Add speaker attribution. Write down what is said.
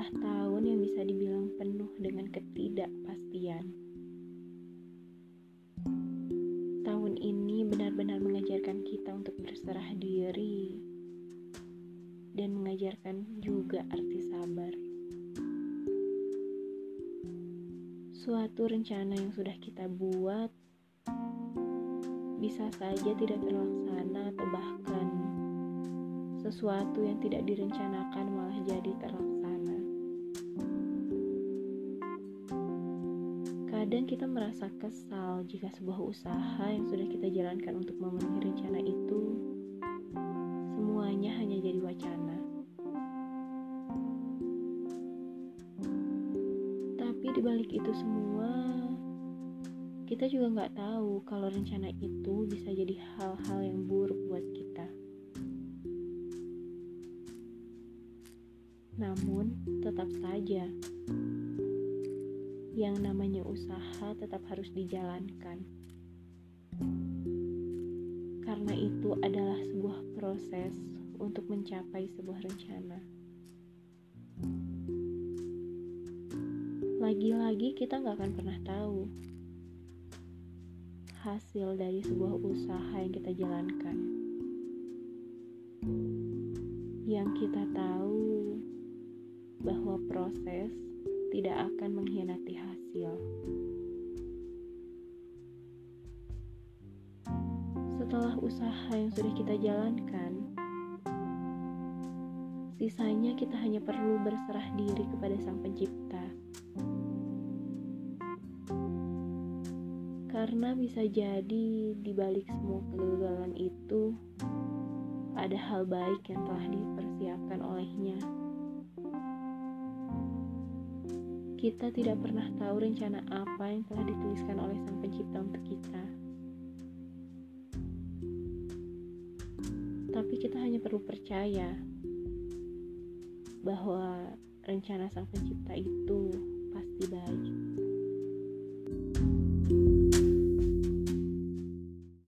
Speaker 1: adalah tahun yang bisa dibilang penuh dengan ketidakpastian. Tahun ini benar-benar mengajarkan kita untuk berserah diri dan mengajarkan juga arti sabar. Suatu rencana yang sudah kita buat bisa saja tidak terlaksana atau bahkan sesuatu yang tidak direncanakan malah jadi Kadang kita merasa kesal jika sebuah usaha yang sudah kita jalankan untuk memenuhi rencana itu semuanya hanya jadi wacana. Tapi di balik itu semua, kita juga nggak tahu kalau rencana itu bisa jadi hal-hal yang buruk buat kita. Namun, tetap saja yang namanya usaha tetap harus dijalankan. Karena itu adalah sebuah proses untuk mencapai sebuah rencana. Lagi-lagi kita nggak akan pernah tahu hasil dari sebuah usaha yang kita jalankan. Yang kita tahu bahwa proses tidak akan mengkhianati hasil. Setelah usaha yang sudah kita jalankan, sisanya kita hanya perlu berserah diri kepada Sang Pencipta. Karena bisa jadi di balik semua kegagalan itu ada hal baik yang telah dipersiapkan olehnya. Kita tidak pernah tahu rencana apa yang telah dituliskan oleh Sang Pencipta untuk kita. Tapi kita hanya perlu percaya bahwa rencana Sang Pencipta itu pasti baik.